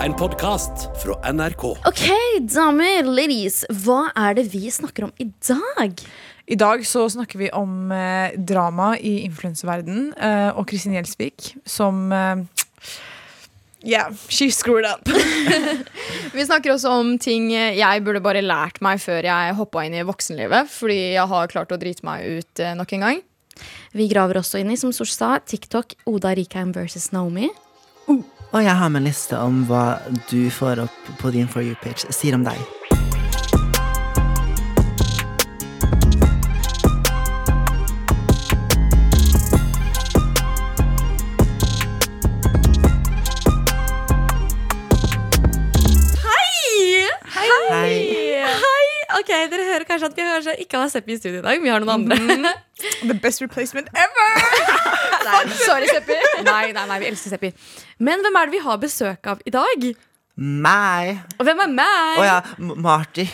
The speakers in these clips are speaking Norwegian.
En podkast fra NRK. Ok, damer, ladies, hva er det vi snakker om i dag? I dag så snakker vi om eh, drama i influenseverdenen, eh, og Kristin Gjelsvik som eh, Yeah, she screwed up. Vi snakker også om ting jeg burde bare lært meg før jeg hoppa inn i voksenlivet. Fordi jeg har klart å drite meg ut eh, nok en gang. Vi graver også inn i, som Sosh sa, TikTok Oda Rikheim versus Naomi. Og jeg har med en liste om hva du får opp på din For you-page sier om deg. Ok, Dere hører kanskje at vi kanskje ikke har Seppi i studio i dag. Vi har noen andre. The best replacement ever! Sorry, Seppi. nei, nei, nei, vi elsker Seppi. Men hvem er det vi har besøk av i dag? Meg! Og hvem er meg? Å ja, M- Marty.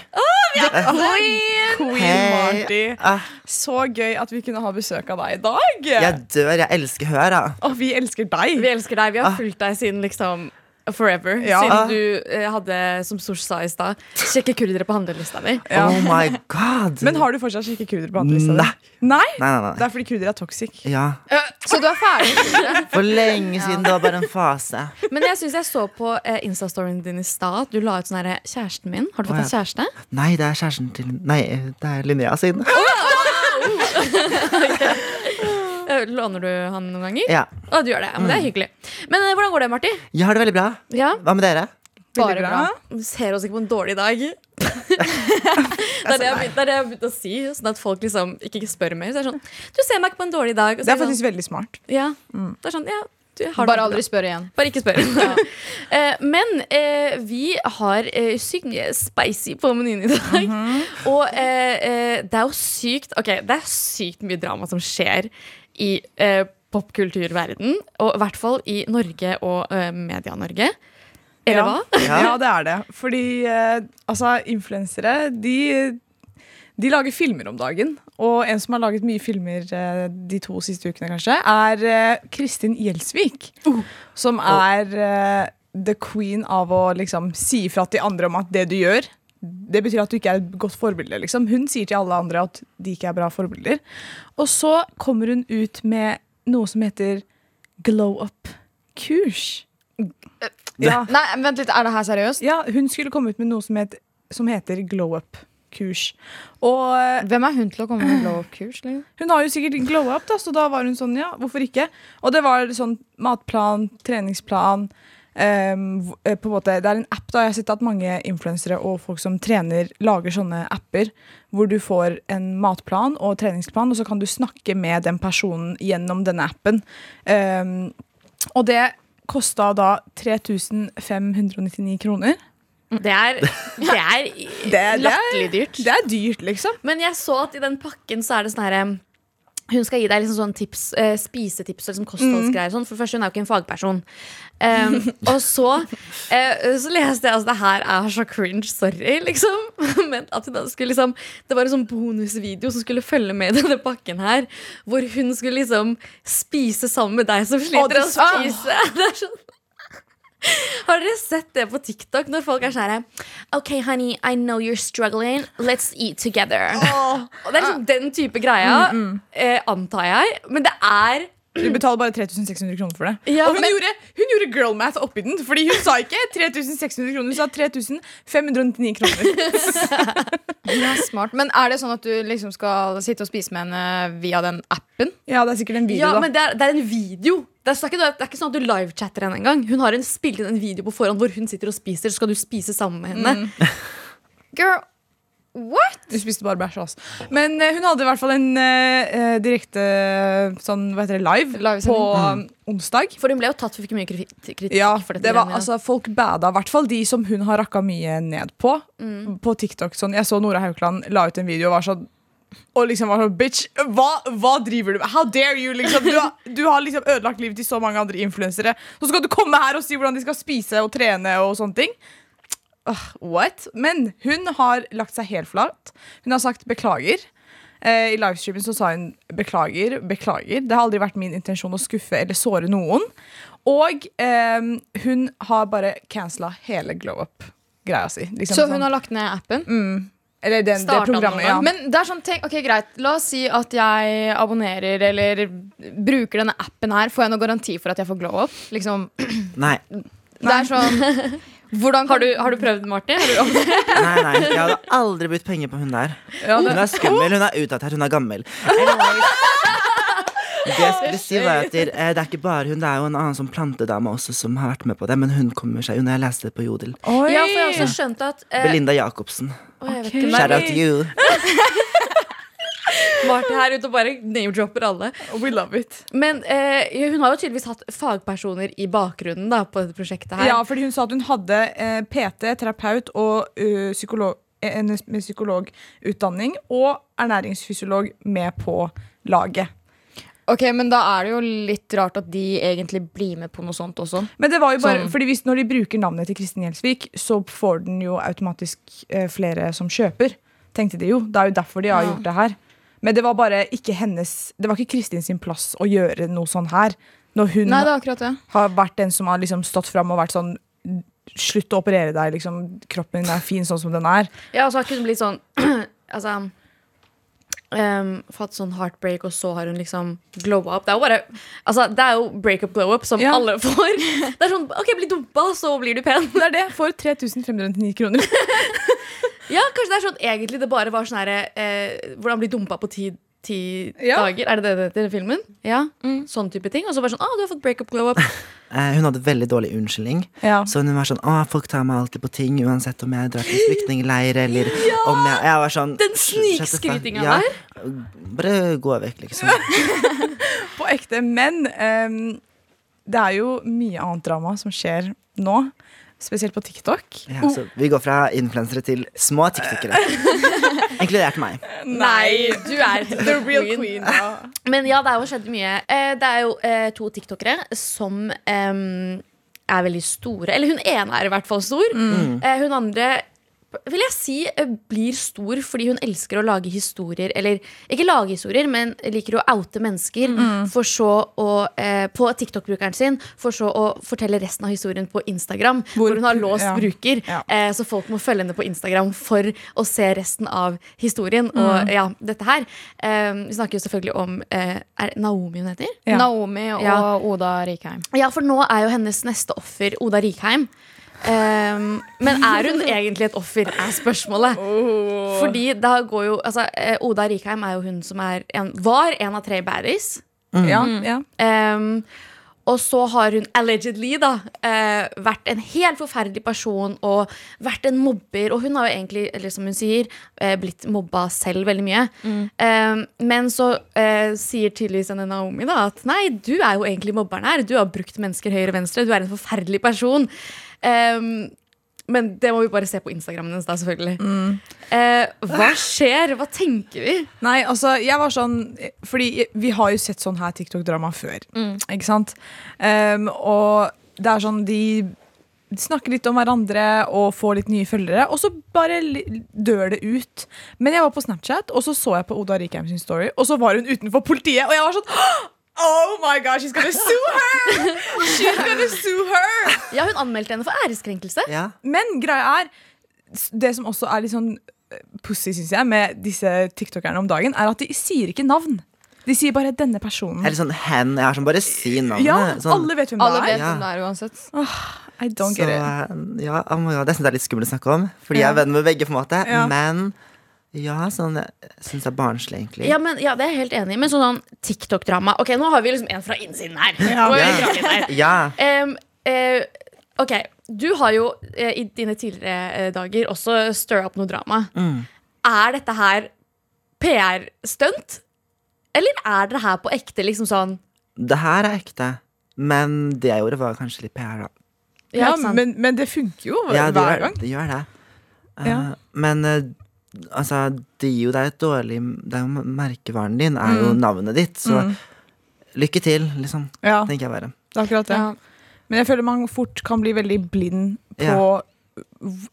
Queen Hei. Marty. Ah, Så gøy at vi kunne ha besøk av deg i dag. jeg dør. Jeg elsker høra. Oh, vi elsker deg. Vi elsker deg. Vi har Ah. fulgt deg siden liksom forever. Ja. Siden du eh, hadde, som Sosh sa i stad, kjekke kurdere på handlelista di. Ja. Oh my god. Men har du fortsatt kjekke kurdere på handlelista di? Nei. Nei? Nei, nei, Det er fordi kurdere er toxic. Ja. Så du er ferdig? For lenge siden. Det var bare en fase. Men jeg syns jeg så på eh, Insta-storyen din i stad at du la ut sånn herre Kjæresten min. Har du fått Å, deg kjæreste? Nei, det er kjæresten til Nei, det er Linnea sin. Eh, Låner du han noen ganger? Ja. Å, du gjør det. Ja, men det er hyggelig. Men eh, hvordan går det, Marti? Jeg har det veldig bra. Ja, Hva med dere? Bare bra. Du ser oss ikke på en dårlig dag. det, er det, jeg, begynte- begynt- det er det jeg har begynt å si, sånn at folk liksom ikke spør mer. Så er det sånn, du ser meg ikke på en dårlig dag. Og så Det er sånn, faktisk veldig smart. ja, det er sånn, ja, du har det Bare bra. aldri spør igjen. Bare ikke spør. Eh, men eh, vi har uh, sykt mye spicy på menyen i dag. Og eh, eh, det er jo sykt Ok, det er sykt mye drama som skjer i eh, popkulturverden. Og i hvert fall i Norge og eh, Media-Norge. Eller Ja. hva? Ja. det er det. Fordi eh, altså, influensere, de, de lager filmer om dagen. Og en som har laget mye filmer eh, de to siste ukene, kanskje, er eh, Kristin Gjelsvik. Som er eh, the queen av å liksom si ifra til andre om at det du gjør det betyr at du ikke er et godt forbilde. Liksom. Hun sier til alle andre at de ikke er bra forbilder. Og så kommer hun ut med noe som heter glow up-kurs. Ja. Nei, vent litt, Er det her seriøst? Ja, hun skulle komme ut med noe som, het, som heter glow up-kurs. Og eh, Hvem er hun til å komme med glow up-kurs? Liksom? hun har jo sikkert glow up, da, så da var hun sånn, ja, hvorfor ikke? Og det var sånn matplan, treningsplan. Ehm, eh, på en måte, det er en app da, Jeg har sett at mange influensere og folk som trener, lager sånne apper hvor du får en matplan og treningsplan, og så kan du snakke med den personen gjennom denne appen. Um, og det kosta da 3599 kroner. Det er, er det, er, latterlig dyrt. det er dyrt, liksom. Men jeg så at i den pakken så er det sånn herre hun skal gi deg liksom sånn tips, eh, spisetips og liksom kostholdsgreier. Sånn. For det første, hun er jo ikke en fagperson. Um, og så, eh, så leste jeg altså det her er så cringe, sorry, liksom. Men at hun skulle liksom Det var en sånn bonusvideo som skulle følge med i denne pakken her. Hvor hun skulle liksom spise sammen med deg som sliter å spise. Det er sånn har dere sett det på TikTok når folk er sånn her OK, honey, I know you're struggling. Let's eat together. Og det er liksom den type greia, eh, antar jeg. Men det er Du betaler bare 3600 kroner for det. Ja, og hun, men- gjorde, hun gjorde girl math oppi den, Fordi hun sa ikke 3600 kroner, hun sa 3599 kroner. Er smart. Men er det sånn at du liksom skal sitte og spise med henne via den appen? Ja, det er sikkert en video, Ja, da. men det er, det er en video. Det er, ikke, det er ikke sånn at du livechatter henne engang. Hun har en, spilt inn en video på forhånd hvor hun sitter og spiser, så skal du spise sammen med henne. Girl, what? Hun spiste bare bæsj, altså. Men eh, hun hadde i hvert fall en eh, eh, direkte sånn, hva heter det, live, Livesending. på um, onsdag. For hun ble jo tatt for ikke mye kri- kritikk. Ja, for dette det var, greiene, altså, Folk bada, i hvert fall de som hun har rakka mye ned på. På TikTok. Sånn, jeg så Nora Haukeland la ut en video og var sånn og liksom var sånn, bitch, hva, hva driver du med? How dare you? Liksom, du, har, du har liksom ødelagt livet til så mange andre influensere. Så skal du komme her og si hvordan de skal spise og trene og sånne ting. Åh, what? Men hun har lagt seg helt flat. Hun har sagt beklager. Eh, I livestreamen så sa hun beklager, beklager. Det har aldri vært min intensjon å skuffe eller såre noen. Og eh, hun har bare cancela hele glow up-greia si. Liksom Så sånn. hun har lagt ned appen? mm, Eller den, det Startet programmet, den ja. Men det er sånn, tenk, ok greit La oss si at jeg abonnerer eller bruker denne appen her. Får jeg noen garanti for at jeg får glow up? Liksom, Nei. det er sånn Hvordan Har du, har du prøvd, Martin? Har du, nei, nei, jeg hadde aldri brukt penger på hun der. Ja, Hun er skummel, hun er utdatert, hun er gammel. Det jeg skulle si var at det, er ikke bare hun, det er jo en annen sånn plantedame også som har vært med på det, men hun kommer seg unna. Jeg leste det på Jodel. Oi! ja, for jeg har også skjønt at eh, Belinda Jacobsen. å, jeg vet Ok. ikke, Shout out to you. Martin her ute og bare name-dropper alle. We love it. Men eh, hun har jo tydeligvis hatt fagpersoner i bakgrunnen da, på dette prosjektet her. Ja, fordi hun sa at hun hadde eh, PT, terapeut og eh, psykolog, eh, en med psykologutdanning og ernæringsfysiolog med på laget. Ok, men da er det jo litt rart at de egentlig blir med på noe sånt også. Men det var jo bare, Sånn. fordi hvis, når de bruker navnet til Kristin Gjelsvik, så får den jo automatisk eh, flere som kjøper. Tenkte de jo. Det er jo derfor de har Ja. gjort det her. Men det var bare ikke hennes Det var ikke Kristin sin plass å gjøre noe sånn her. Når hun Nei, det er akkurat det. har vært den som har liksom stått fram og vært sånn Slutt å operere deg, liksom. Kroppen din er fin sånn som den er. Ja, og så har hun blitt sånn Altså um, Fått sånn heartbreak, og så har hun liksom glow up. Det er jo bare Altså, det er jo breakup glow up som Ja. alle får. Det er sånn OK, bli dumpa, så blir du pen. Det er det. For 3599 kroner. Ja, kanskje det er sånn egentlig det bare var sånn herre eh, Hvordan bli dumpa på ti, ti Ja. dager. Er det det det heter i filmen? Ja, Sånn type ting. Og så bare sånn Å, du har fått breakup glow up. Eh, hun hadde veldig dårlig unnskyldning. Ja. Så hun var sånn Å, folk tar meg alltid på ting, uansett om jeg drar til flyktningleir eller om jeg Jeg var sånn Den snikskrytinga ja, der. Bare gå vekk, liksom. På ekte. Men um, det er jo mye annet drama som skjer nå. Spesielt på TikTok. Ja, så vi går fra influensere til små tiktokere. Inkludert meg. Nei, du er The real queen. Ja. Men ja, det er jo skjedd mye. Eh, det er jo eh, to tiktokere som er veldig store. Eller hun ene er i hvert fall stor. Mm. hun andre vil jeg si eh, blir stor fordi hun elsker å lage historier. Eller ikke lage historier, men liker å oute mennesker. For så å eh, På TikTok-brukeren sin. For så å fortelle resten av historien på Instagram. Hvor, Hvor- hun har låst ja. bruker. Ja. Eh, så folk må følge henne på Instagram for å se resten av historien. Og ja, dette her. Eh, vi snakker jo selvfølgelig om eh, Er Naomi hun heter? Ja. Naomi og Ja. Oda Rikheim. Ja, for nå er jo hennes neste offer Oda Rikheim. Um, men er hun egentlig et offer, er spørsmålet. Fordi da går jo altså, eh, Oda Rikheim er jo hun som er en, var en av tre baddies. Ja, ja. Um, og så har hun allegedly da uh, vært en helt forferdelig person og vært en mobber. Og hun har jo egentlig, eller som hun sier, uh, blitt mobba selv veldig mye. Um, men så uh, sier tydeligvis denne Naomi da at nei, du er jo egentlig mobberen her. Du har brukt mennesker høyre og venstre. Du er en forferdelig person. Um, men det må vi bare se på Instagrammen hennes, da, selvfølgelig. Eh, hva skjer? Hva tenker vi? Nei, altså, jeg var sånn Fordi vi har jo sett sånn her TikTok-drama før. Ikke sant? Um, og det er sånn de snakker litt om hverandre og får litt nye følgere, og så bare dør det ut. Men jeg var på Snapchat, og så så jeg på Oda Rikheim sin story, og så var hun utenfor politiet, og jeg var sånn Oh my god, she's gonna sue her! She's gonna sue her! Ja, Hun anmeldte henne for æreskrenkelse. Ja. Men greia er Det som også er litt sånn eh, pussig, syns jeg, med disse tiktokerne om dagen, er at de sier ikke navn. De sier bare 'denne personen'. Eller sånn hen. Jeg har sånn bare si navnet. Ja, sånn, alle vet hvem Alle det er. Vet hvem det er uansett. I don't så, get it. eh, ja, oh my God, det syns jeg er litt skummelt å snakke om. Fordi Ja. jeg er venn med begge, på en måte. Ja. Men ja, sånn jeg syns det er barnslig, egentlig. Ja, men, ja, det er jeg helt enig i. Men sånn, sånn TikTok-drama Ok, nå har vi liksom en fra innsiden her. Ja. Ja. her. Ja. Um, uh, ok, du har jo uh, i dine tidligere eh, dager også stirra opp noe drama. Mm. Er dette her PR-stunt? Eller er det her på ekte liksom sånn Det her er ekte. Men det jeg gjorde, var kanskje litt PR, da. Ja, men, men det funker jo Ja, det hver gjør, gang. det gjør det. Eh, Ja. Men eh, altså, det gir jo deg et dårlig Det er jo Merkevaren din er jo Mm. navnet ditt, så Mm. lykke til, liksom. Ja, Tenker jeg bare. det er akkurat det. Ja. Men jeg føler man fort kan bli veldig blind på Ja.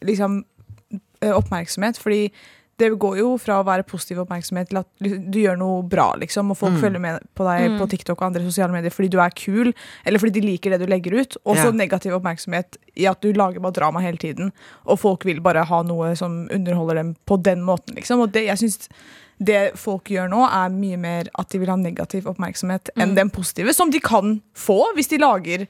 liksom oppmerksomhet, fordi det går jo fra å være positiv oppmerksomhet til at du gjør noe bra, liksom, og folk følger med på deg på TikTok og andre sosiale medier fordi du er kul, eller fordi de liker det du legger ut. Og så yeah. negativ oppmerksomhet i at du lager bare drama hele tiden, og folk vil bare ha noe som underholder dem på den måten, liksom. Og det, jeg synes det folk gjør nå, er mye mer at de vil ha negativ oppmerksomhet enn den positive, som de kan få hvis de lager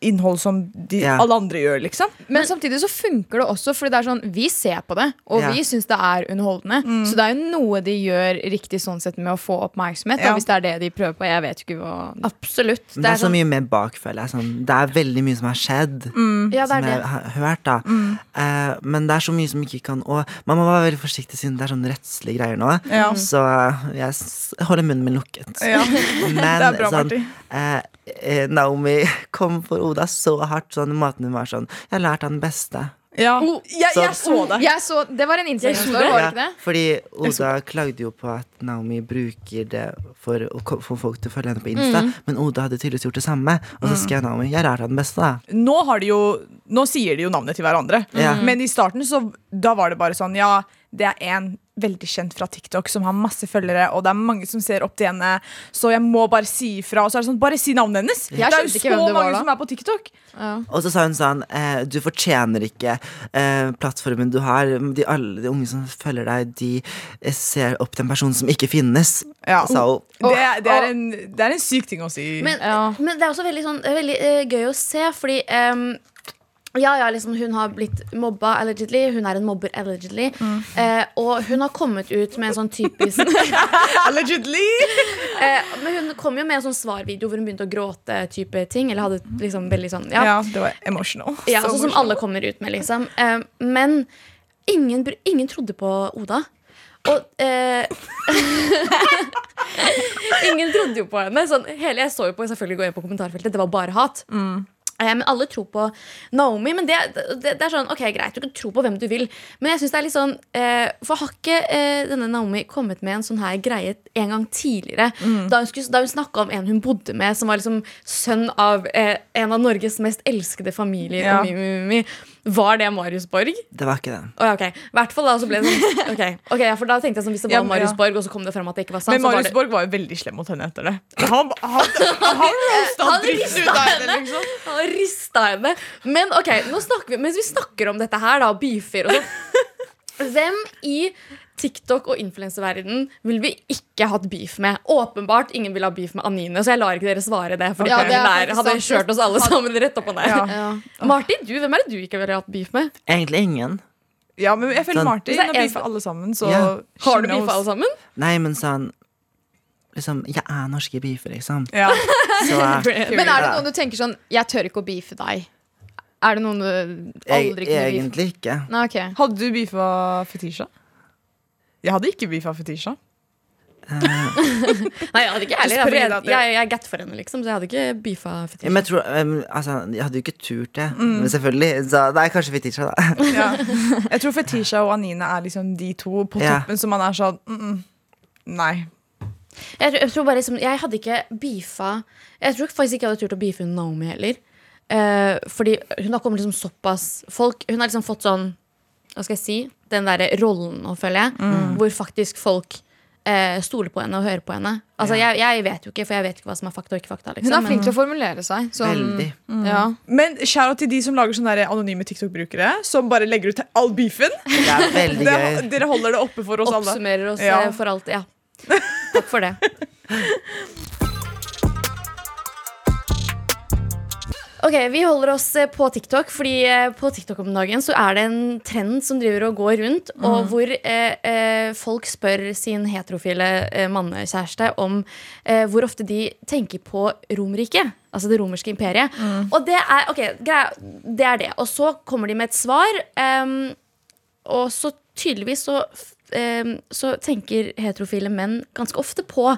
innhold som de, Ja. alle andre gjør, liksom. Men samtidig så funker det også, fordi det er sånn, vi ser på det, og Ja. vi syns det er underholdende. Så det er jo noe de gjør riktig sånn sett med å få oppmerksomhet. Ja. Da, hvis det er det de prøver på. Jeg vet ikke hva Absolutt. Det, det er så sånn- mye mer bak, føler jeg. Sånn, det er veldig mye som har skjedd. Ja, det som det. jeg har hørt, da. Eh, men det er så mye som ikke kan Og man må være veldig forsiktig siden det er sånn rettslige greier nå. Ja. Så eh, jeg holder munnen min lukket. Ja. Men Det er bra, sånn, eh, Naomi kom for Oda så hardt. Sånn måten hun var sånn Jeg har lært av den beste. Ja. Jeg, jeg så det. Jeg så, Det var en Instagram-story, var det ikke det? fordi Oda klagde jo på at Naomi bruker det for å få folk til å følge henne på Insta. Mm. Men Oda hadde tydeligvis gjort det samme. Og så skrev Naomi jeg lærte han den beste. da Nå, har de jo, nå sier de jo navnet til hverandre. mm. Men i starten så da var det bare sånn Ja, det er en veldig kjent fra TikTok som har masse følgere, og det er mange som ser opp til henne, så jeg må bare si ifra. Og så er det sånn, bare si navnet hennes! Jeg det er jo ikke så var mange da. som er på TikTok. Og så sa hun sånn eh, Du fortjener ikke eh, plattformen du har. De, alle de unge som følger deg, de eh, ser opp til en person som ikke finnes. Ja. Sa hun. Det, er- det, er en, det er en syk ting å si. Men, Ja. men det er også veldig, sånn, er veldig uh, gøy å se, fordi ehm, ja, ja, liksom Hun har blitt mobba allegedly. Hun er en mobber allegedly. Eh, og hun har kommet ut med en sånn typisk Allegedly! eh, Men hun kom jo med en sånn svarvideo hvor hun begynte å gråte. type ting Eller hadde liksom veldig sånn Ja. Ja, det var emotional. ja Så Sånn som alle kommer ut med, liksom. Eh, men ingen, ingen trodde på Oda. Og eh, Ingen trodde jo på henne. Sånn, hele Jeg så jo på selvfølgelig gå inn på kommentarfeltet. Det var bare hat. Eh, Men alle tror på Naomi. Men det, det, det er sånn, ok, greit, du kan tro på hvem du vil. Men jeg synes det er litt sånn eh, For har ikke eh, denne Naomi kommet med en sånn her greie en gang tidligere? Da hun, skulle- da hun snakka om en hun bodde med, som var liksom sønn av eh, en av Norges mest elskede familier. Ja. Og mi, mi, mi. Var det Marius Borg? Det var ikke den. Oh, okay. hvert fall da så ble det sånn ok, Okay, For da tenkte jeg sånn Hvis det var Ja, men- Marius ja. Borg, og så kom det frem at det ikke var sant Men så var Marius det, Borg var jo veldig slem mot henne etter det. Han, han, han han Han dritten ut rista av henne, liksom. Han rista henne. Men ok, nå snakker vi, mens vi snakker om dette her, da, og beefer og sånn Hvem i TikTok og influenserverden vil vi ikke hatt beef med? Åpenbart ingen vil ha beef med Anine, så jeg lar ikke dere svare det. For Ja, det er der hadde sant. kjørt oss alle sammen rett opp og ned. Ja. Ja. Martin, du, hvem er det du ikke ville hatt beef med? Egentlig ingen. Ja, men jeg føler Sånn. Martin har som- alle sammen, så Ja. Har du beefa alle sammen? Nei, men sånn Liksom, jeg er norske beefer, liksom. Ja. Så eh, Men er det noen du tenker sånn Jeg tør ikke å beefe deg? Er det noen du aldri kunne beefe? egentlig ikke. Nei, okay. Hadde du beefa Fetisha? Jeg hadde ikke beefa Fetisha. Nei, jeg hadde ikke heller. Jeg, jeg, jeg, jeg er gatt for henne, liksom, så jeg hadde ikke beefa Ja. Men jeg tror um, Altså, jeg hadde jo ikke turt det. Mm. Men selvfølgelig. Så det er kanskje Fetisha, da. Ja. Jeg tror Fetisha og Anine er liksom de to på Ja. toppen som man er sånn mm -mm. Nei. Jeg, tror- jeg tror bare liksom Jeg hadde ikke beefa Jeg tror faktisk ikke jeg hadde turt å beefe Naomi heller. Uh, fordi hun har kommet liksom såpass folk Hun har liksom fått sånn Hva skal jeg si Den derre rollen nå, føler jeg. Hvor faktisk folk eh, stoler på henne og hører på henne. Altså jeg, jeg vet jo ikke, for jeg vet ikke hva som er fakta og ikke fakta. Liksom. Hun er flink til å formulere seg. Sånn, Veldig. Ja. Men shout til de som lager sånne anonyme TikTok-brukere. Som bare legger ut all beefen. Det er veldig Det, gøy. dere holder det oppe for oss alle. Oppsummerer oss Ja. eh, for alltid. Ja. Takk for det. Ok, Vi holder oss eh, på TikTok, fordi eh, på TikTok om dagen så er det en trend som driver og går rundt, og hvor eh, eh, folk spør sin heterofile eh, mannekjæreste om eh, hvor ofte de tenker på Romerriket. Altså det romerske imperiet. Og det er, okay, greia, det er det. Og så kommer de med et svar. um, og så tydeligvis så, f- så tenker heterofile menn ganske ofte på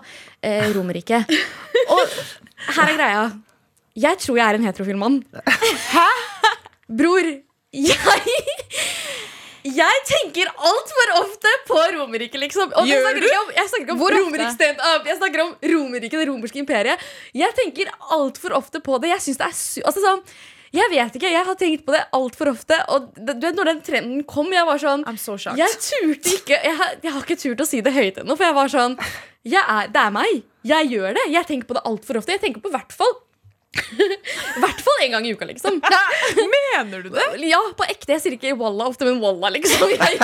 eh, Romerriket. Og her er greia. Jeg tror jeg er en heterofil mann. Hæ? Bror, jeg jeg tenker altfor ofte på Romerike, liksom. Og jeg Gjør snakker ikke om, jeg snakker ikke om Hvor? Romerike. Jeg snakker om Romerike, det romerske imperiet. Jeg tenker altfor ofte på det. Jeg synes det er su altså sånn Jeg vet ikke, jeg har tenkt på det altfor ofte. Og det- du vet, når den trenden kom, jeg var sånn I'm so shocked. Jeg turte ikke Jeg har, jeg har ikke turt å si det høyt ennå, for jeg var sånn jeg er, Det er meg. Jeg gjør det. Jeg tenker på det altfor ofte. Jeg tenker på hvert fall I hvert fall en gang i uka, liksom. Mener du det? Ja, på ekte. Jeg sier ikke walla ofte, men walla, liksom. Jeg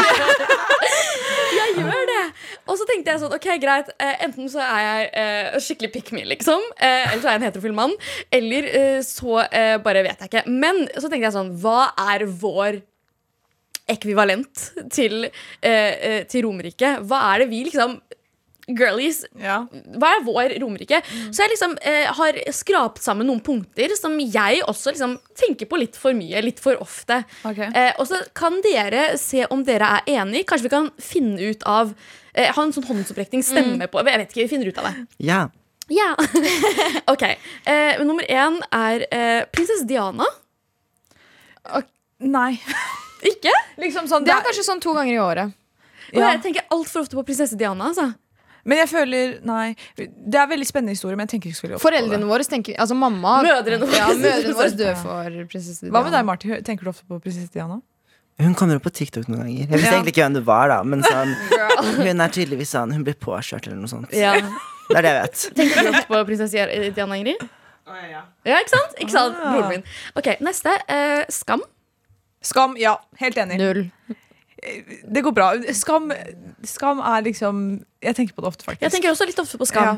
jeg gjør det. Og så tenkte jeg sånn, ok, greit. eh, enten så er jeg eh, skikkelig pick me, liksom. Eh, eller så er jeg en heterofil mann. Eller eh, så eh, bare vet jeg ikke. Men så tenkte jeg sånn, hva er vår ekvivalent til, eh, til Romerike? Hva er det vi liksom Girlies, Ja. hva er vår Romerike? Så jeg liksom eh, har skrapt sammen noen punkter som jeg også liksom tenker på litt for mye, litt for ofte. Okay. Eh, og så kan dere se om dere er enig. Kanskje vi kan finne ut av eh, Ha en sånn håndsopprekning, stemme på Jeg vet ikke, vi finner ut av det. Ja. Ja. ok. Eh, nummer én er eh, prinsesse Diana. Nei. Ikke? Liksom sånn, Det er kanskje sånn to ganger i året. Og jeg tenker altfor ofte på prinsesse Diana. Altså. Men jeg føler Nei. Det er veldig spennende historie, men jeg tenker ikke så veldig ofte på Foreldrene våre tenker Altså mamma Mødrene våre. Ja, mødrene våre dør for prinsesse Diana. Hva med deg, Marti? Tenker du ofte på prinsesse Diana? Hun kommer opp på TikTok noen ganger. Jeg visste Ja. egentlig ikke hvem det var, da. Men sånn, hun er tydeligvis sånn Hun blir påkjørt eller noe sånt. Ja. Det er det jeg vet. Tenker du ofte på prinsesse Diana, Ingrid? Ja, ikke sant? Ikke sant? Ah. Broren min. Ok, Neste. Eh, skam. Skam, ja. Helt enig. Null. Det går bra. Skam, skam er liksom Jeg tenker på det ofte, faktisk. Jeg tenker også litt ofte på Skam. Ja.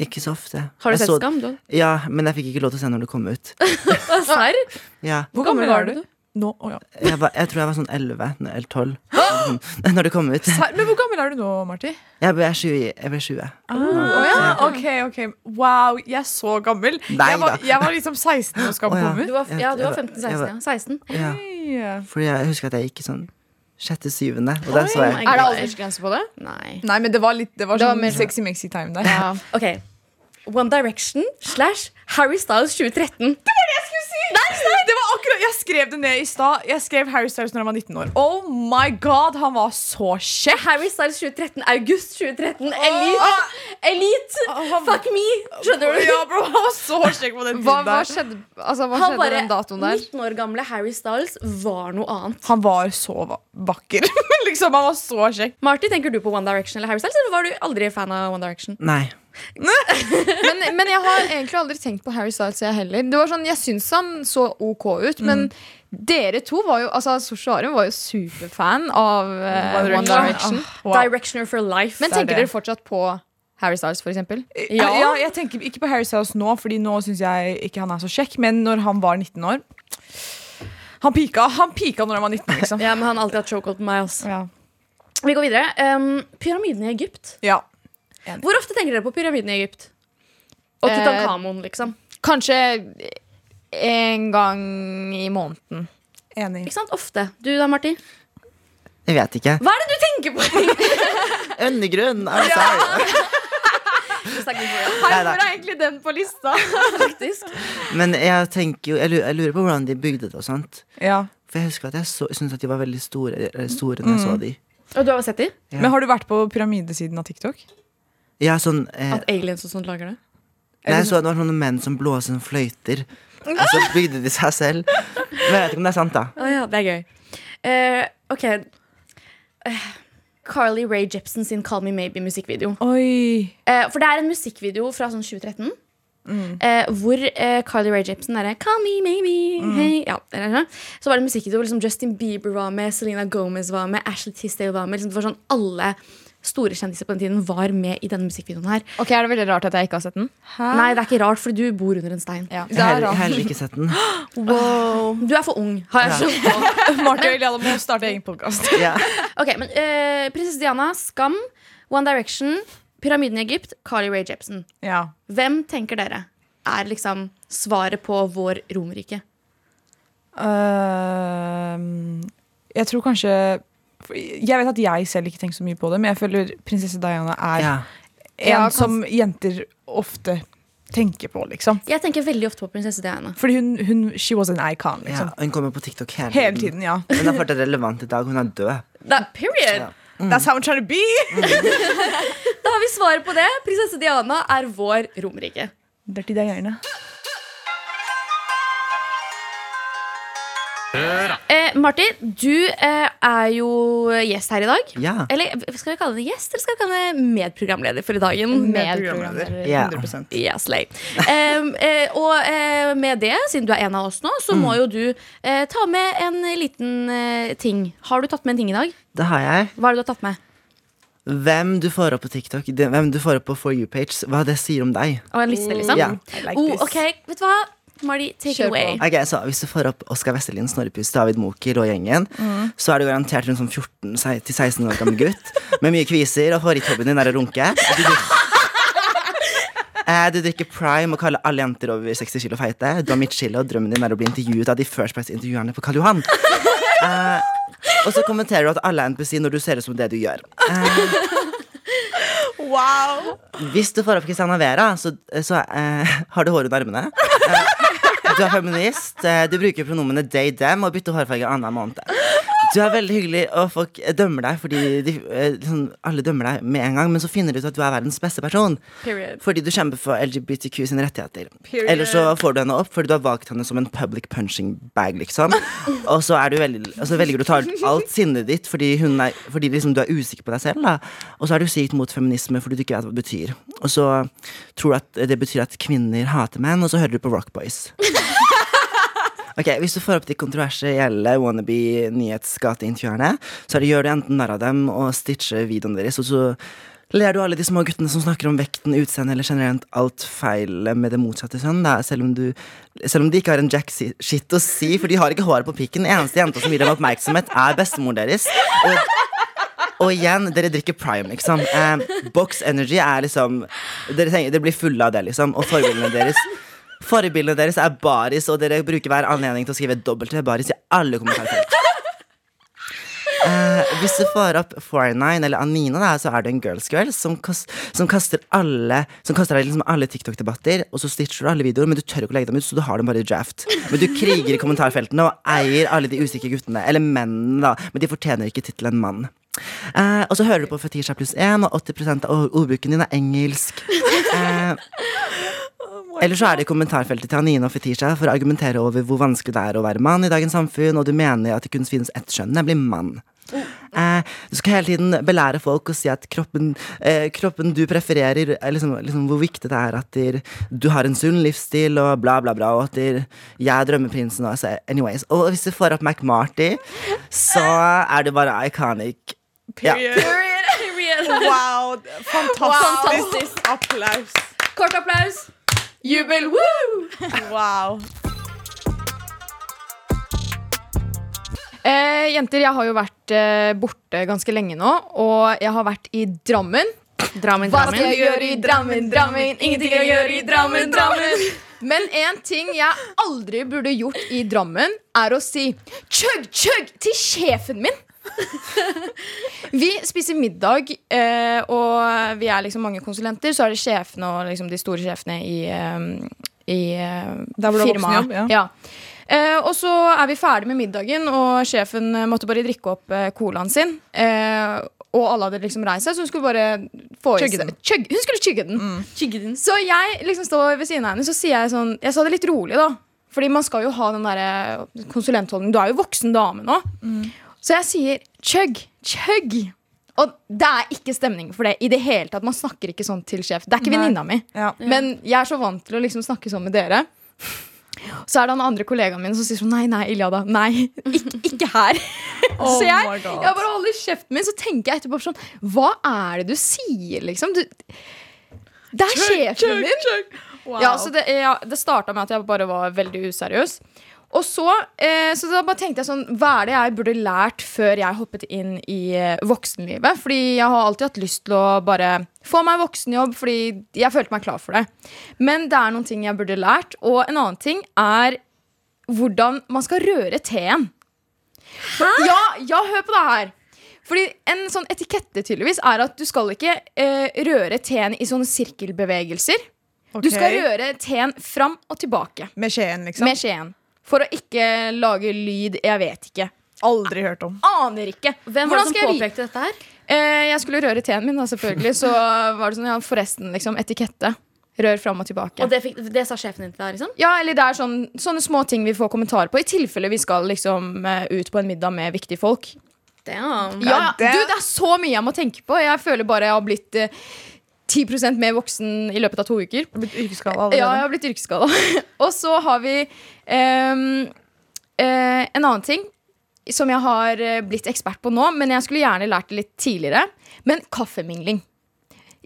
Ikke så ofte. Har du Jeg sett så- Skam? Du? Ja, men jeg fikk ikke lov til å se når det kom ut. Serr? Ja. Hvor gammel var du? Nå, å ja. Jeg, var, jeg tror jeg var sånn 11 eller 12 når det kom ut. Men hvor gammel er du nå, Marti? Jeg ble 20. Jeg ble 20. Å ja. Ok, ok. Wow, jeg er så gammel. Nei jeg, var, jeg var liksom 16 da Skam oh, ja. kom Du ut. var, ja, du var 15-16. Ja. 16. Ja. Fordi jeg husker at jeg gikk i sånn sjette, syvende. Og der så Oh jeg Er det aldersgrense på det? Nei. Nei, men det var litt Det var Det var sånn mer- sexy mexy time der. Ja. Ok. One Direction slash Harry Styles 2013. Det var det jeg skulle si Nei, det var akkurat, Jeg skrev det ned i stad. Jeg skrev Harry Styles når han var 19 år. Oh my god, han var så kjekk! Harry Styles 2013. August 2013. Elite. Elite. han- Fuck me. Skjønner du? Ja, bro, Han var så kjekk på den tiden hva der. skjedde, altså, hva skjedde bare den datoen der? 19 år gamle Harry Styles var noe annet. Han var så vakker. liksom, Han var så kjekk. Marty, tenker du på One Direction eller Harry Styles, eller var du aldri fan av One Direction? Nei. Men, men jeg har egentlig aldri tenkt på Harry Styles, jeg heller. Det var sånn, Jeg syns han så OK ut, men dere to var jo Altså, Soshari var jo superfan av uh, One One Direction. Oh, Wow. Directioner for life. Men er tenker dere fortsatt på Harry Styles, for eksempel? Ja. ja, jeg tenker ikke på Harry Styles nå, Fordi nå syns jeg ikke han er så kjekk. Men når han var 19 år Han pika Han pika når han var 19, liksom. ja, men han har alltid hatt chokehold på meg. Også. Ja. Vi går videre. Um, pyramiden i Egypt. ja. Hvor ofte tenker dere på pyramiden i Egypt? Og Eh, Tutankhamon, liksom. Kanskje en gang i måneden. Enig. Ikke sant? Ofte. Du da, Marti? Jeg vet ikke. Hva er det du tenker på? Undergrunn! I'm sorry. Da. er egentlig den på lista? Faktisk. Men jeg tenker jo Jeg lurer, jeg lurer på hvordan de bygde det og sånt. Ja. For jeg husker at jeg så, syntes at de var veldig store, store når jeg så de. Og du har sett de? Ja. Men har du vært på pyramidesiden av TikTok? Ja, sånn eh, At aliens og sånt lager det? Nei, jeg så at det var sånne menn som blåser en fløyter. Og så bygde de seg selv. Men jeg vet ikke om det er sant, da. Å ja, det er gøy. Uh, ok. Eh, Carly Rae Jepsen sin Call Me Maybe-musikkvideo. Oi. Eh, for det er en musikkvideo fra sånn 2013. Eh, hvor eh, Carly Rae Jepsen derre Call me, maybe hey. ja, er. Så var det musikkvideo hvor liksom Justin Bieber var med, Selena Gomez var med, Ashley Tisdale var med. Liksom, det var sånn Alle store kjendiser på den tiden var med i denne musikkvideoen her. Ok, Er det veldig rart at jeg ikke har sett den? Nei, det er ikke rart, for du bor under en stein. Ja. Jeg har heller, heller ikke sett den. Du er for ung, har jeg skjønt Ja. Martin og Eliane må starte egen podkast. Ja. Ok, men eh, Prinsesse Diana, Skam, One Direction, Pyramiden i Egypt, Carly Rae Jepsen. Ja. Hvem tenker dere er liksom svaret på vår Romerike? Uh, jeg tror kanskje Jeg vet at jeg selv ikke tenker så mye på det, men jeg føler prinsesse Diana er ja. en Ja, som jenter ofte tenker på, liksom. Jeg tenker veldig ofte på prinsesse Diana. Fordi hun, hun She was an icon, ja. liksom. Hun kommer på TikTok hele, Hele tiden, ja. Hun har vært relevant i dag. Hun er død. That period! Ja. That's how I'm trying to be! Da har vi svaret på det. Prinsesse Diana er vår Romerike. Dirty Diana. Eh, Martin, du eh, er jo gjest her i dag. Ja. Eller skal vi kalle det gjest, eller skal vi kalle det medprogramleder for i dagen? Medprogramleder. 100%. Ja, slay. Em, eh, og eh, med det, siden du er en av oss nå, så må jo du eh, ta med en liten eh, ting. Har du tatt med en ting i dag? Det har jeg. Hva er det du har tatt med? Hvem du får opp på TikTok, hvem du får opp på For you-page, hva det sier om deg. Og en liste, liksom? Ja. Yeah. like Oh, ok, vet du hva? Marty, take it away. Okay, så Hvis du får opp Oskar Westerlin, Snorrepus, David Moker og gjengen, så er du garantert rundt sånn 14-16 år gammel gutt med mye kviser, og favoritthobbyen din er å runke. Du drikker, Eh, du drikker prime og kaller alle jenter over 60 kilo feite. Du har midtskille, og drømmen din er å bli intervjuet av de First Price-intervjuerne på Karl Johan. Uh, og så kommenterer du at alle er NPC når du ser ut som det du gjør. Uh, Wow! Hvis du får opp Christiana Vera, så, så eh, har du hår under armene. Eh, du er feminist, eh, du bruker pronomene they, them og bytter hårfarge annenhver måned. Du er veldig hyggelig, og folk dømmer deg fordi de, liksom, alle dømmer deg med en gang, men så finner du ut at du er verdens beste person. Period. Fordi du kjemper for LGBTQ sine rettigheter. Period. Eller så får du henne opp fordi du har valgt henne som en public punching bag, liksom. Og så, er du veldig, og så velger du å ta ut alt sinnet ditt fordi, hun er, fordi liksom du er usikker på deg selv. Da. Og så er du sykt mot feminisme fordi du ikke vet hva det betyr. Og så tror du at det betyr at kvinner hater menn, og så hører du på Rock Boys. Ok, Hvis du får opp de kontroversielle wannabe nyhetsgateintervjuerne, så gjør du enten narr av dem og stitcher videoene deres, og så ler du alle de små guttene som snakker om vekten, utseendet eller generelt alt feil med det motsatte kjønn, selv selv om de ikke har en jack shit å si, for de har ikke håret på pikken. Eneste jenta som gir dem oppmerksomhet, er bestemoren deres. Og og igjen, dere drikker prime, liksom. Eh, Box Energy er liksom Dere, tenker, dere blir fulle av det, liksom. Og forbildene deres Forbildene deres er baris, og dere bruker hver anledning til å skrive dobbelt baris i alle kommentarfelt. Eh, hvis du får opp 49 eller Anina, da, så er det en girls girl som, kast, som kaster alle Som kaster deg liksom alle TikTok-debatter, og så stitcher du alle videoer, men du tør ikke å legge dem ut, så du har dem bare i draft. Men du kriger i kommentarfeltene og eier alle de usikre guttene, eller mennene, da, men de fortjener ikke tittelen mann. Eh, og så hører du på Fetisha pluss 1, og 80 av ordbruken din er engelsk. Eh, eller så er det i kommentarfeltet til Anine og Fetisha for å argumentere over hvor vanskelig det er å være mann i dagens samfunn, og du mener at det kun finnes ett skjønn, nemlig mann. Eh, du skal hele tiden belære folk og si at kroppen, eh, kroppen du prefererer, er liksom, liksom hvor viktig det er at der, du har en sunn livsstil, og bla, bla, bla, og at der, jeg er drømmeprinsen. Og, altså, anyways. og hvis du får opp McMarty, så er du bare iconic. Ja. Period. Wow, fantastisk. Applaus. Kort applaus. Jubel! Woo! Wow. Eh, jenter, jeg har jo vært eh, borte ganske lenge nå, og jeg har vært i Drammen. Drammen, Hva skal jeg gjøre i Drammen, Drammen? Ingenting å gjøre i Drammen, Drammen. Men en ting jeg aldri burde gjort i Drammen, er å si chug, chug til sjefen min. Vi spiser middag, eh, og vi er liksom mange konsulenter. Så er det sjefene og liksom de store sjefene i, eh, i eh, Der firmaet. Ja. Ja. Eh, og så er vi ferdig med middagen, og sjefen måtte bare drikke opp eh, colaen sin. Eh, og alle hadde liksom reist seg, så hun skulle bare få i seg. Hun skulle chugge den. Mm. den. Så jeg liksom står ved siden av henne, så sier jeg sånn Jeg sa det litt rolig, da. Fordi man skal jo ha den derre konsulentholdningen. Du er jo voksen dame nå. Så jeg sier chug, chug. Og det er ikke stemning for det i det hele tatt. Man snakker ikke sånn til sjef. Det er ikke venninna mi. Ja. Men jeg er så vant til å liksom snakke sånn med dere. Så er det han andre kollegaen min som sier sånn Nei, nei, Iliada. Nei, ikke, ikke her. Oh så jeg, jeg bare holder kjeften min, så tenker jeg etterpå sånn Hva er det du sier, liksom? Du, det er sjefen min! Wow. Ja, så det, ja, det starta med at jeg bare var veldig useriøs. Og så, eh, så da bare tenkte jeg sånn Hva er det jeg burde lært før jeg hoppet inn i eh, voksenlivet? Fordi jeg har alltid hatt lyst til å bare få meg voksenjobb, fordi jeg følte meg klar for det. Men det er noen ting jeg burde lært, og en annen ting er hvordan man skal røre teen. Ja, ja, hør på det her. Fordi En sånn etikette tydeligvis er at du skal ikke eh, røre teen i sånne sirkelbevegelser. Du skal røre teen fram og tilbake Med skjeen, liksom. med skjeen. For å ikke lage lyd. Jeg vet ikke. Aldri hørt om. Aner ikke. Hvem var det som påpekte dette her? Eh, jeg skulle røre teen min, da, selvfølgelig. Så var det sånn, ja, forresten, liksom, etikette. Rør fram og tilbake. Og det, fikk, det sa sjefen din til deg, liksom? Ja, eller det er sånn, sånne små ting vi får kommentarer på, i tilfelle vi skal liksom eh, ut på en middag med viktige folk. Damn. Ja, det- du, det er så mye jeg må tenke på. Jeg føler bare jeg har blitt eh, 10% mer voksen i løpet av to uker. Du har blitt yrkesskada Ja, jeg har blitt yrkesskada. og så har vi um, uh, en annen ting som jeg har eh, blitt ekspert på nå, men jeg skulle gjerne lært det litt tidligere. Men kaffemingling.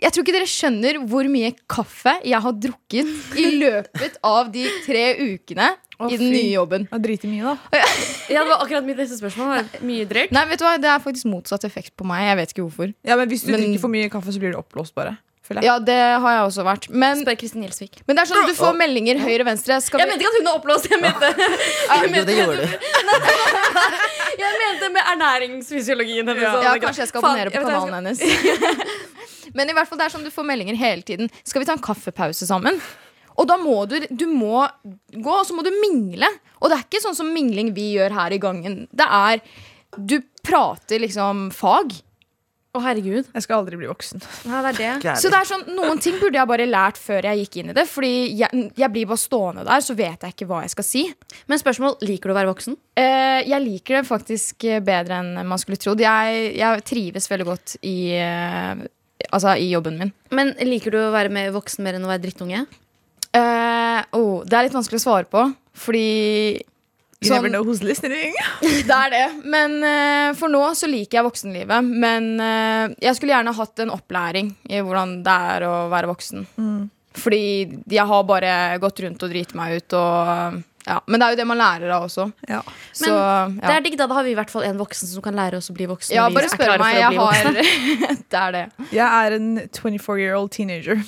Jeg tror ikke dere skjønner hvor mye kaffe jeg har drukket i løpet av de tre ukene oh, i den fy. nye jobben. Ja, Driter mye, da. Ja, det var akkurat mitt neste spørsmål. Var Mye drøyt. Nei, vet du hva, Det er faktisk motsatt effekt på meg. Jeg vet ikke hvorfor. Ja, men Hvis du Men- drikker for mye kaffe, så blir du oppblåst, bare. Føler jeg. Ja, det har jeg også vært. Men, Spør Kristin Gjelsvik. men det er sånn at du får meldinger høyre-venstre. Jeg mente ikke at hun er oppblåst. Jeg mente, Jo, det gjorde du. jeg mente med ernæringsfysiologien hennes. Ja. Ja, kanskje jeg skal abonnere på jeg kanalen hennes. Men i hvert fall det er sånn du får meldinger hele tiden. Skal vi ta en kaffepause sammen? Og da må du, du må gå, og så må du mingle. Og det er ikke sånn som mingling vi gjør her i gangen. Det er Du prater liksom fag. Å, herregud. Jeg skal aldri bli voksen. Ja, det er det. Så det er sånn, noen ting burde jeg bare lært før jeg gikk inn i det. Fordi jeg, jeg blir bare stående der, så vet jeg ikke hva jeg skal si. Men spørsmål, liker du å være voksen? Eh, jeg liker det faktisk bedre enn man skulle trodd. Jeg, jeg trives veldig godt i, eh, altså, i jobben min. Men liker du å være med voksen mer enn å være drittunge? Eh, oh, det er litt vanskelig å svare på, fordi You sånn- never know who's listening. Det er det. Men uh, for nå så liker jeg voksenlivet. Men uh, jeg skulle gjerne hatt en opplæring i hvordan det er å være voksen. Fordi jeg har bare gått rundt og driti meg ut og ja. Men det er jo det man lærer av også. Ja. Så, Det er digg, da. Da har vi i hvert fall en voksen som kan lære oss å bli voksen. ja, bare spør meg. Jeg har Det er det. Jeg er en 24 year old teenager.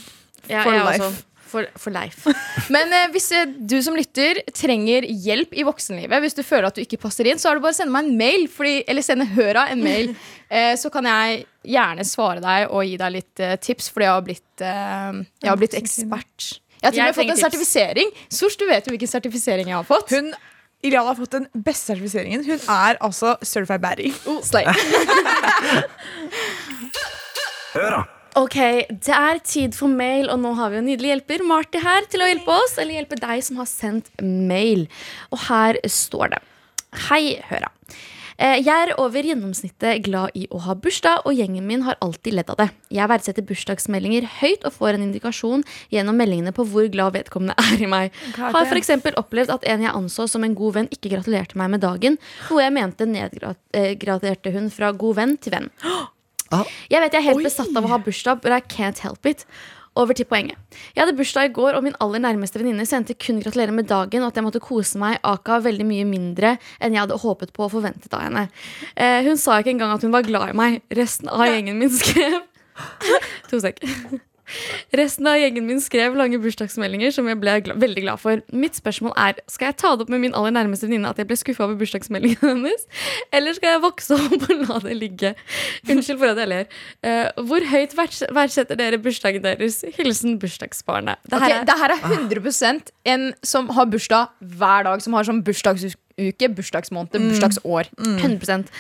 Ja, for jeg life. også. For, for Leif. Men eh, hvis eh, du som lytter trenger hjelp i voksenlivet, hvis du føler at du ikke passer inn, så er det bare å sende meg en mail, fordi, eller sende Høra en mail. eh, så kan jeg gjerne svare deg og gi deg litt eh, tips, fordi jeg har blitt, eh, jeg har blitt ekspert. Jeg har til og med fått en tips. sertifisering. Sors, du vet jo hvilken sertifisering jeg har fått. Hun Iliana har fått den beste sertifiseringen. Hun er altså certified baddie. Slay. Ok, det er tid for mail, og nå har vi en nydelig hjelper, Marty, her til å hjelpe oss. Eller hjelpe deg som har sendt mail. Og her står det. Hei, Høra. Eh, Jeg er over gjennomsnittet glad i å ha bursdag, og gjengen min har alltid ledd av det. Jeg verdsetter bursdagsmeldinger høyt og får en indikasjon gjennom meldingene på hvor glad vedkommende er i meg. Har f.eks. opplevd at en jeg anså som en god venn, ikke gratulerte meg med dagen, noe jeg mente nedgraderte hun fra god venn til venn. Jeg vet jeg er helt besatt av å ha bursdag, but I can't help it. Over til poenget. Jeg hadde bursdag i går, og min aller nærmeste venninne sendte kun gratulerer med dagen, og at jeg måtte kose meg aka veldig mye mindre enn jeg hadde håpet på og forventet av henne. Eh, hun sa ikke engang at hun var glad i meg. Resten av gjengen min skrev To sek. Resten av gjengen min skrev lange bursdagsmeldinger som jeg ble gla veldig glad for. Mitt spørsmål er, skal jeg ta det opp med min aller nærmeste venninne at jeg ble skuffa over bursdagsmeldingen hennes? Eller skal jeg vokse opp og la det ligge? Unnskyld for at jeg ler. Uh, hvor høyt verds verdsetter dere bursdagen deres? Hilsen bursdagsbarnet. Det her er det her er 100% en som har bursdag hver dag. Som har sånn bursdagsuke, bursdagsmåned, bursdagsår. 100%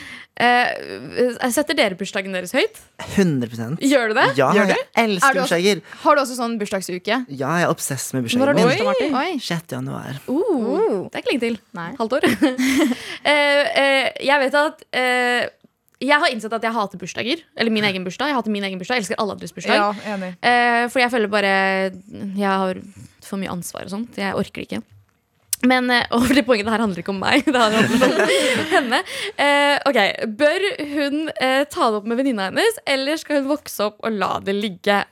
eh, Setter dere bursdagen deres høyt? 100% Gjør du det? Ja, Gjør jeg Er elsker bursdager. Har du også sånn bursdagsuke? Ja, jeg er obsess med Når har bursdagen du bursdag, Martin? Oi. 6. januar. Uh, det er ikke lenge til. Nei. Halvt år. Eh, eh, jeg vet at eh, Jeg har innsett at jeg hater bursdager. Eller min egen bursdag. Jeg hater min egen bursdag. Jeg elsker alle andres bursdag. Ja, enig. Eh, for jeg føler bare Jeg har for mye ansvar og sånt. Jeg orker det ikke. Men og det poenget, her handler ikke om meg. Det handler om henne. Eh, ok, Bør hun eh, ta det opp med venninna hennes, eller skal hun vokse opp og la det ligge?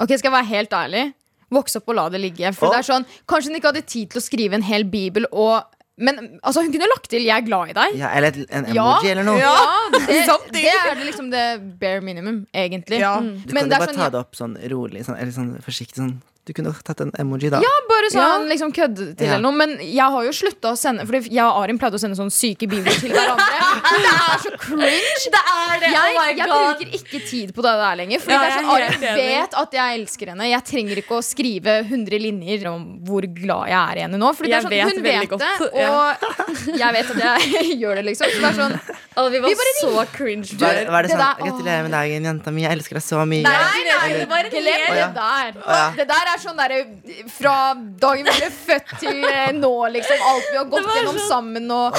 Ok, Skal jeg være helt ærlig? Vokse opp og la det ligge. For oh. det er sånn, Kanskje hun ikke hadde tid til å skrive en hel bibel. Og, men altså, hun kunne lagt til 'jeg er glad i deg'. Ja, eller et- en Ja. emoji eller noe. Ja, det, det er det liksom det bare minimum, egentlig. Ja. Mm. Du kan jo bare sånn, ta det opp sånn rolig, sånn, eller sånn forsiktig. Sånn. Du kunne tatt en emoji, da. ja, bare sånn liksom kødde til Ja. eller noe. Men jeg har jo slutta å sende Fordi jeg og Arin pleide å sende sånn syke bilder til hverandre. det er så cringe. Det er det! Jeg, jeg bruker ikke tid på det der lenger. Fordi Ja, det er sånn, Arin enig. vet at jeg elsker henne. Jeg trenger ikke å skrive 100 linjer om hvor glad jeg er i henne nå. Fordi det er sånn, vet hun vet godt, det, ja. og jeg vet at jeg gjør det, liksom. Så det er sånn oh, vi var Vi bare så cringe Var, før. var det det sånn 'Gratulerer med dagen, jenta mi. Jeg elsker deg så mye'. Nei, nei, det var en hel- det ja. der. ja. Det der er sånn derre fra dagen vi ble født til eh, nå, liksom. Alt vi har gått gjennom sånn- sammen og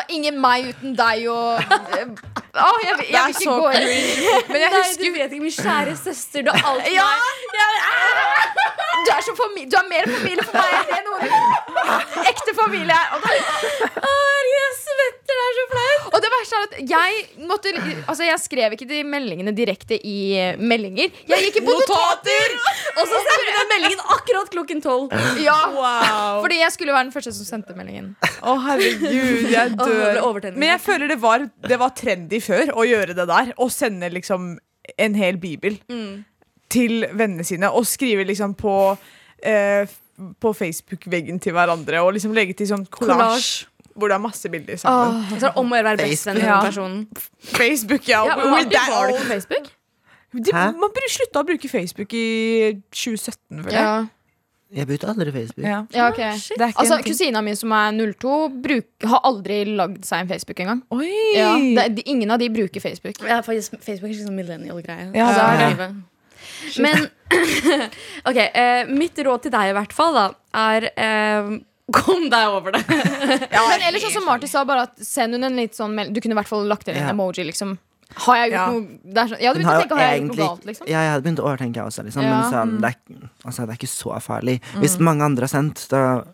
er ingen meg uten deg og eh, Å, jeg, jeg er vil ikke gå inn. Men jeg Nei, husker du vet ikke, min kjære søster. Du er alltid Ja. meg. Du er, så fami du er mer familie for meg enn det noen ekte familie er. Og, da, Herregud, jeg svetter, det er så flaut. og det verste er at jeg måtte Altså, jeg skrev ikke de meldingene direkte i eh, meldinger. Jeg gikk på notater! Og så sendte den meldingen akkurat klokken tolv. Ja, Wow. fordi jeg skulle være den første som sendte meldingen. Å, herregud, jeg dør. Men jeg føler det var, det var trendy før å gjøre det der. Å sende liksom en hel bibel Mm. til vennene sine. Og skrive liksom på, eh, på Facebook-veggen til hverandre. Og liksom legge til sånn collage. Hvor det er masse bilder sammen. Så er om å gjøre å være bestevenn med den personen. Facebook, ja. Ja, With Martin, var du på Facebook? de, man burde slutta å bruke Facebook i 2017, føler jeg. Ja, Jeg brukte aldri Facebook. Ja. ja ok Det ikke Altså. Kusina mi som er 02, bruk, har aldri lagd seg en Facebook engang. Ja, det, ingen av de bruker Facebook. Ja, faktisk, Facebook er ikke sånn millennial-greie. Ja, Så er livet. Men OK. Eh, mitt råd til deg i hvert fall da er eh, Kom deg over det. Men ellers sånn som Marty sa, bare at send hun en litt sånn melding. Du kunne i hvert fall lagt inn en Ja. emoji, liksom. Har jeg gjort Ja. noe er sånn, Jeg hadde begynt å tenke har jeg gjort noe galt, liksom. Ja, jeg hadde begynt å overtenke, jeg også. Liksom. Ja. Men sånn, det, er, altså, det er ikke så farlig. Hvis mange andre har sendt, da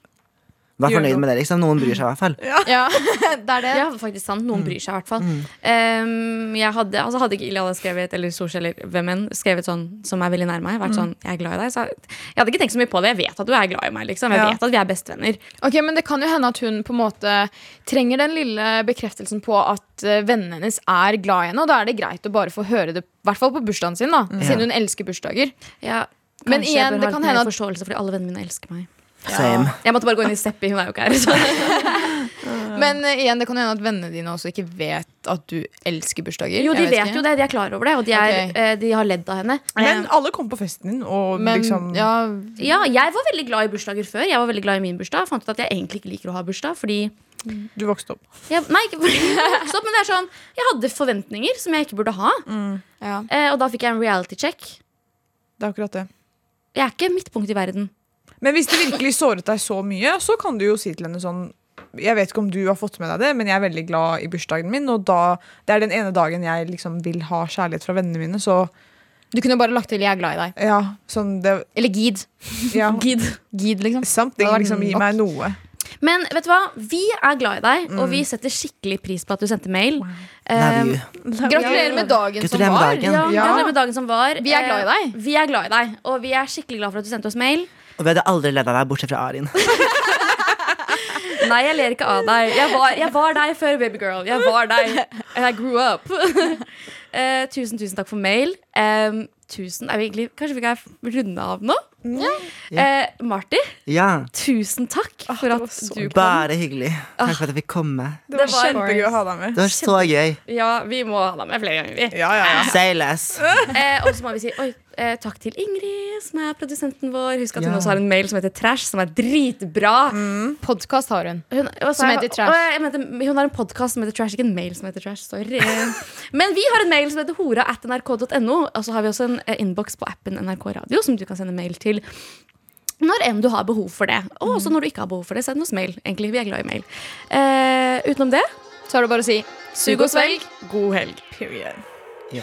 Vær fornøyd noe. med det. liksom Noen bryr seg i hvert fall. Ja, det er det. Ja, faktisk sant. Noen bryr seg i hvert fall. Um, jeg hadde, altså hadde ikke Ilja skrevet eller Soshi eller hvem enn skrevet sånn som er veldig nær meg, vært sånn 'jeg er glad i deg', så jeg hadde ikke tenkt så mye på det. Jeg vet at du er glad i meg, liksom. Jeg Ja. vet at vi er bestevenner. Ok, Men det kan jo hende at hun på en måte trenger den lille bekreftelsen på at eh, vennene hennes er glad i henne. Og da er det greit å bare få høre det, i hvert fall på bursdagen sin, da siden hun elsker bursdager. Ja, Men kanskje igjen, jeg bør det ha kan litt mer forståelse, fordi alle vennene mine elsker meg. Same. Jeg måtte bare gå inn i Seppi, hun er jo ikke her. Så. Men uh, igjen, det kan hende at vennene dine også ikke vet at du elsker bursdager. Jo, de vet, vet jo det, de er klar over det, og de, er, okay. eh, de har ledd av henne. Men alle kom på festen din, og Men liksom ja, ja, jeg var veldig glad i bursdager før. Jeg var veldig glad i min bursdag. Fant ut at jeg egentlig ikke liker å ha bursdag. Fordi Du vokste opp. jeg, Nei, ikke vokste opp, men det er sånn Jeg hadde forventninger som jeg ikke burde ha. ja. Eh, og da fikk jeg en reality check. Det er akkurat det. Jeg er ikke midtpunkt i verden. Men hvis det virkelig såret deg så mye, så kan du jo si til henne sånn Jeg vet ikke om du har fått med deg det, men jeg er veldig glad i bursdagen min, og da, det er den ene dagen jeg liksom vil ha kjærlighet fra vennene mine, så Du kunne bare lagt til 'jeg er glad i deg'. ja, sånn det Eller gid. ja, Gid. Gid, liksom. Something Det var liksom gi meg noe. Men vet du hva? Vi er glad i deg, og vi setter skikkelig pris på at du sendte mail. Wow. Eh. Gratulerer med dagen som med var. dagen. ja, Ja. gratulerer med dagen som var. Vi er glad i Eh, deg. Vi er glad i deg, og vi er skikkelig glad for at du sendte oss mail. Og vi hadde aldri ledd av deg, bortsett fra Arin. Nei, jeg ler ikke av deg. Jeg var, jeg var deg før babygirl. Jeg var deg. And I grew up. uh, tusen, tusen takk for mail. Um, tusen, er vi egentlig, Kanskje vi kan runde av nå? Eh, Marty, Ja, tusen takk for at du kom. bare hyggelig. Takk for at jeg fikk komme. Det var, Det var- kjempegøy å ha deg med. Det var så gøy. Ja, vi må ha deg med flere ganger. vi Ja, ja, ja. Say less. uh, og så må vi si oi, eh, takk til Ingrid, som er produsenten vår. Husk at hun Ja. også har en mail som heter Trash, som er dritbra. Podkast har hun. Hun, også, Som heter Trash. Og, jeg mente, hun har en podkast som heter Trash, ikke en mail som heter Trash. Sorry. Men vi har en mail som heter hora at nrk.no. Og så har vi også en eh, innboks på appen NRK Radio som du kan sende mail til. Når enn du har behov for det. Og også når du ikke har behov for det, send oss mail. Egentlig, Vi er glad i mail. Eh, utenom det, Så er det bare å si sug og svelg. God helg. Period. Ja.